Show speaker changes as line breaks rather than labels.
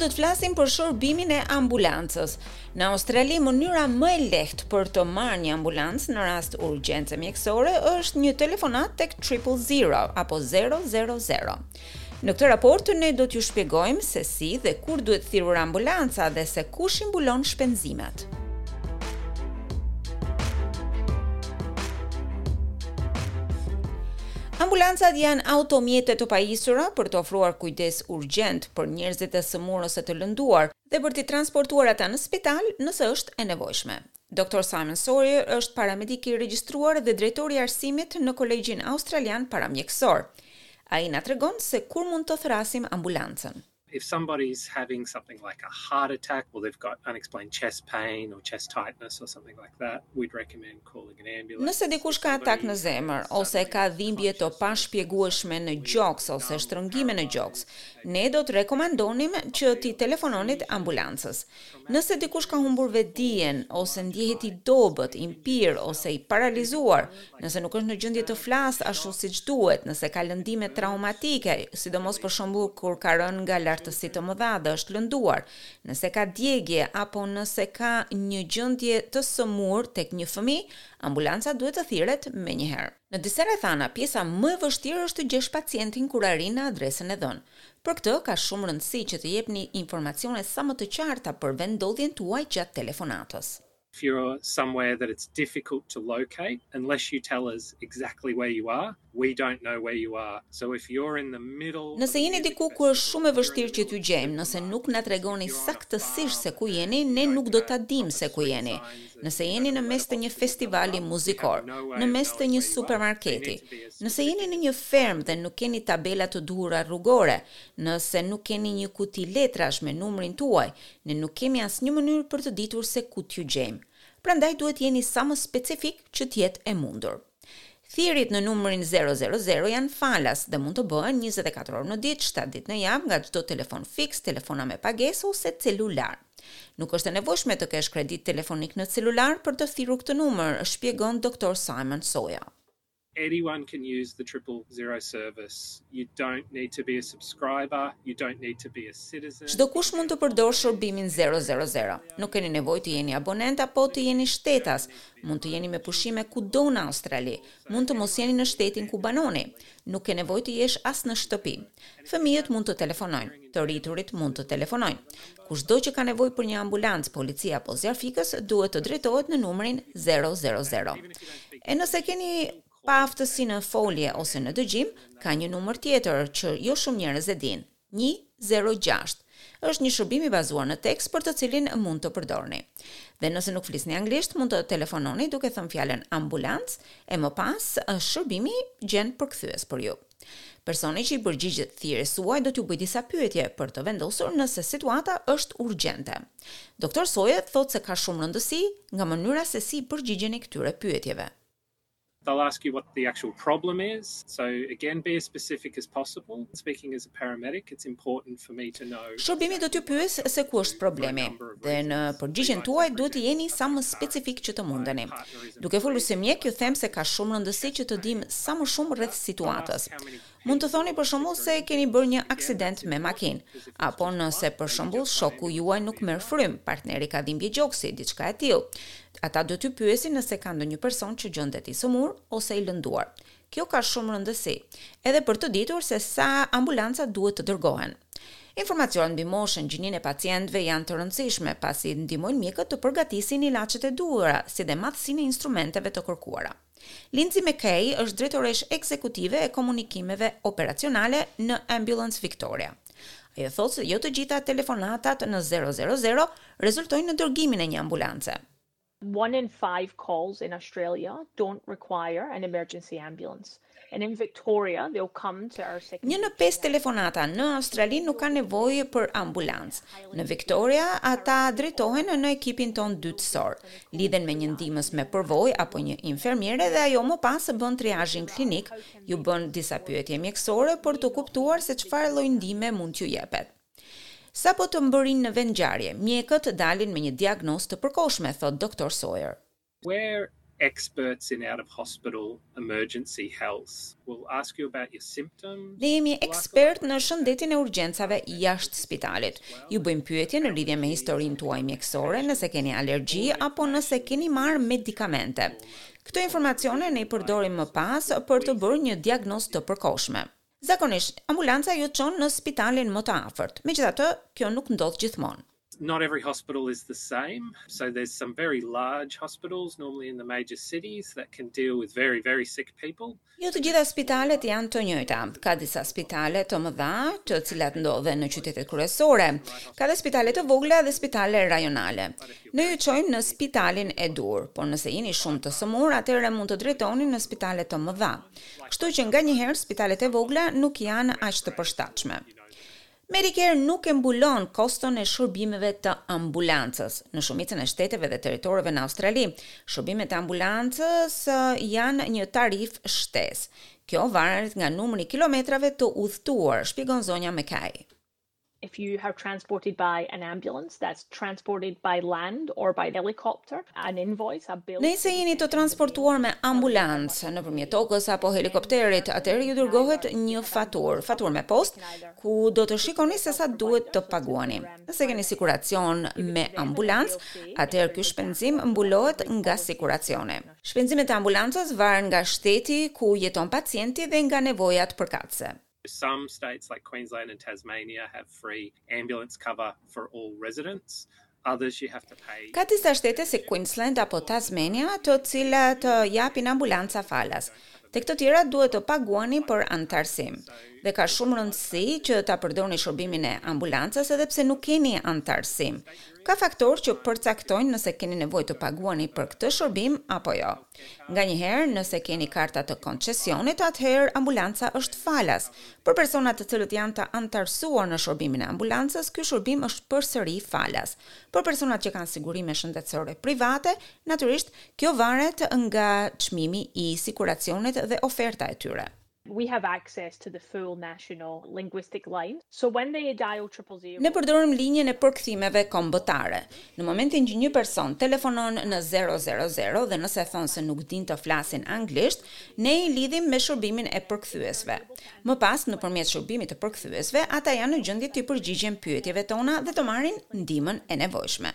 do të flasim për shërbimin e ambulancës. Në Australi mënyra më e lehtë për të marrë një ambulancë në rast urgjence mjekësore është një telefonat tek triple zero apo 000. Në këtë raport ne do t'ju shpjegojmë se si dhe kur duhet thirrur ambulanca dhe se kush i mbulon shpenzimet. Ambulancat janë automjete të pajisura për të ofruar kujdes urgjent për njerëzit e sëmurë ose të lënduar dhe për t'i transportuar ata në spital nëse është e nevojshme. Doktor Simon Sawyer është paramedik i regjistruar dhe drejtori i arsimit në Kolegjin Australian Paramjekësor. Ai na tregon se kur mund të thërrasim ambulancën.
If somebody's having something like a heart attack or they've got unexplained chest pain or chest tightness or something like that, we'd recommend calling an ambulance.
Nëse dikush ka atak në zemër ose ka dhimbje të pashpjegueshme në gjoks ose shtrëngime në gjoks, ne do të rekomandonim që t'i telefononit ambulancës. Nëse dikush ka humbur vetëdijen, ose ndjehet i dobët, i mpirë, ose i paralizuar, nëse nuk është në gjendje të flasë ashtu siç duhet, nëse ka lëndime traumatike, sidomos për shembull kur ka rënë nga lartësi të mëdha dhe është lënduar, nëse ka djegie apo nëse ka një gjendje të sëmurë tek një fëmijë, ambulanca duhet të thirret menjëherë. Në disa rrethana, pjesa më e vështirë është të gjesh pacientin kur arrin në adresën e dhënë. Për këtë, ka shumë rëndësi që të jepni informacione sa më të qarta për vendndodhjen tuaj gjatë telefonatës.
If you're somewhere that it's difficult to locate, unless you tell us exactly where you are, we don't know where you are. So if you're in the middle of a music festival,
Nëse jeni diku ku është shumë e vështirë që t'ju gjejmë, nëse nuk na tregoni saktësisht se ku jeni, ne nuk do ta dimë se ku jeni. Nëse jeni në mes të një festivali muzikor, në mes të një supermarketi, nëse jeni në një fermë dhe nuk keni tabela të duhura rrugore, nëse nuk keni një kuti letrash me numrin tuaj, ne nuk kemi asnjë mënyrë për të ditur se ku t'ju gjejmë. Prandaj duhet të jeni sa më specifik që të jetë e mundur. Thirrjet në numrin zero zero zero janë falas dhe mund të bëhen njëzet e katër orë në ditë, shtatë ditë në javë nga çdo telefon fiks, telefona me pagesë ose celular. Nuk është e nevojshme të kesh kredit telefonik në celular për të thirrur këtë numër, shpjegon doktor Simon Sawyer.
Anyone can use the triple zero service. You don't need to be a subscriber, you don't need to be a citizen.
Çdokush mund të përdorë shërbimin zero zero zero. Nuk keni nevojë të jeni abonent apo të jeni shtetas, Mund të jeni me pushime kudo në Australi, mund të mos jeni në shtetin ku banoni, nuk ke nevojë të jesh as në shtëpi. Fëmijët mund të telefonojnë, të rriturit mund të telefonojnë. Kushdo që ka nevojë për një ambulancë, polici apo zjarrfikës duhet të drejtohet në numrin 000. E nëse keni paaftësi në folje ose në dëgjim, ka një numër tjetër që jo shumë njerëz e dinë. Një, zero, gjashtë, është një shërbim i bazuar në tekst për të cilin mund të përdorni. Dhe nëse nuk flisni anglisht, mund të telefononi duke thënë fjalën ambulancë e më pas shërbimi gjen përkthyes për ju. Personi që i përgjigjet thirrjes suaj do t'ju bëjë disa pyetje për të vendosur nëse situata është urgjente. Doktor Sawyer thotë se ka shumë rëndësi nga mënyra se si i përgjigjeni këtyre pyetjeve.
They'll ask you what the actual problem is. So again be as specific as possible. Speaking as a paramedic, it's important for me to know.
Shërbimi do t'ju pyesë se ku është problemi dhe në përgjigjen tuaj duhet të jeni sa më specifik që të mundeni. Duke folur si mjek, ju them se ka shumë rëndësi që të dimë sa më shumë rreth situatës. Mund të thoni për shembull se keni bërë një aksident me makinë, apo nëse për shembull shoku juaj nuk merr frymë, partneri ka dhimbje gjoksi, diçka e tillë. Ata do t'ju pyesin nëse ka ndonjë person që gjendet i sëmurë ose i lënduar. Kjo ka shumë rëndësi, edhe për të ditur se sa ambulanca duhet të dërgohen. Informacionet mbi moshën, gjininë e pacientëve janë të rëndësishme, pasi ndihmojnë mjekët të përgatisin ilaçet e duhura, si dhe madhësinë e instrumenteve të kërkuara. Lindsay McKay është drejtoreshë ekzekutive e komunikimeve operacionale në Ambulance Victoria. Ajo thotë se jo të gjitha telefonatat në zero zero zero rezultojnë në dërgimin e një ambulance.
One in five calls in Australia don't require an emergency ambulance.
Një në pesë telefonata në Australi nuk ka nevojë për ambulancë. Në Victoria, ata drejtohen në ekipin tonë dytësor. Lidhen me një ndihmës me përvojë apo një infermiere dhe ajo më pas bën triazhin klinik, ju bën disa pyetje mjekësore për të kuptuar se çfarë lloj ndihme mund t'ju jepet. Sapo të mbërrijnë në vendngjarje, mjekët dalin me një diagnozë të përkohshme, thotë doktor Sawyer.
We're experts in out of hospital emergency health. We'll ask you about your symptoms.
Ne jemi ekspertë në shëndetin e urgjencave jashtë spitalit. Ju bëjmë pyetje në lidhje me historinë tuaj mjekësore, nëse keni alergji apo nëse keni marrë medikamente. Këto informacione ne i përdorim më pas për të bërë një diagnozë të përkohshme. Zakonisht, ambulanca ju çon në spitalin më të afërt, megjithatë, kjo nuk ndodh gjithmonë.
Not every hospital is the same, so there's some very large hospitals, normally in the major cities, that can deal with very, very sick people.
Jo të gjitha spitalet janë të njëjta. Ka disa spitale të mëdha, të cilat ndodhen në qytetet kryesore. Ka dhe spitale të vogla dhe spitale rajonale. Ne ju çojmë në spitalin e duhur, por nëse jeni shumë të sëmurë, atëherë mund të drejtoheni në spitale të mëdha. Kështu që nganjëherë spitalet e vogla nuk janë aq të përshtatshme. Medicare nuk e mbulon koston e shërbimeve të ambulancës. Në shumicën e shteteve dhe territoreve në Australi, shërbimet e ambulancës janë një tarifë shtesë. Kjo varet nga numri i kilometrave të udhëtuar, shpjegon zonja McKay.
if you are transported by an ambulance that's transported by land or by helicopter, an invoice, a bill.
Nëse jeni të transportuar me ambulancë nëpërmjet tokës apo helikopterit, atëherë ju dërgohet një faturë, faturë me postë, ku do të shikoni se sa duhet të paguani. Nëse keni siguracion me ambulancë, atëherë ky shpenzim mbulohet nga siguracioni. Shpenzimet e ambulancës varen nga shteti ku jeton pacienti dhe nga nevojat përkatëse.
Some states like Queensland and Tasmania have free ambulance cover for all residents, others you have to pay.
Ka disa shtete si Queensland apo Tasmania të cilat japin ambulanca falas. Tek të tjerat duhet të paguani për anëtarësim. Dhe ka shumë rëndësi që ta përdorni shërbimin e ambulancës edhe pse nuk keni anëtarësim. Ka faktorë që përcaktojnë nëse keni nevojë të paguani për këtë shërbim apo jo. Nganjëherë, nëse keni karta të koncesionit, atëherë ambulanca është falas. Për personat të cilët janë të anëtarësuar në shërbimin e ambulancës, ky shërbim është përsëri falas. Për personat që kanë sigurime shëndetësore private, natyrisht, kjo varet nga çmimi i siguracionit dhe oferta e tyre.
We have access to the full national linguistic line, so when they dial triple zero.
Ne përdorim linjën e përkthimeve kombëtare. Në momentin që një person telefonon në zero zero zero dhe nëse thonë se nuk dinë të flasin anglisht, ne i lidhim me shërbimin e përkthyesve. Më pas, nëpërmjet shërbimit të përkthyesve, ata janë në gjendje t'i përgjigjen pyetjeve tona dhe të marrin ndihmën e nevojshme.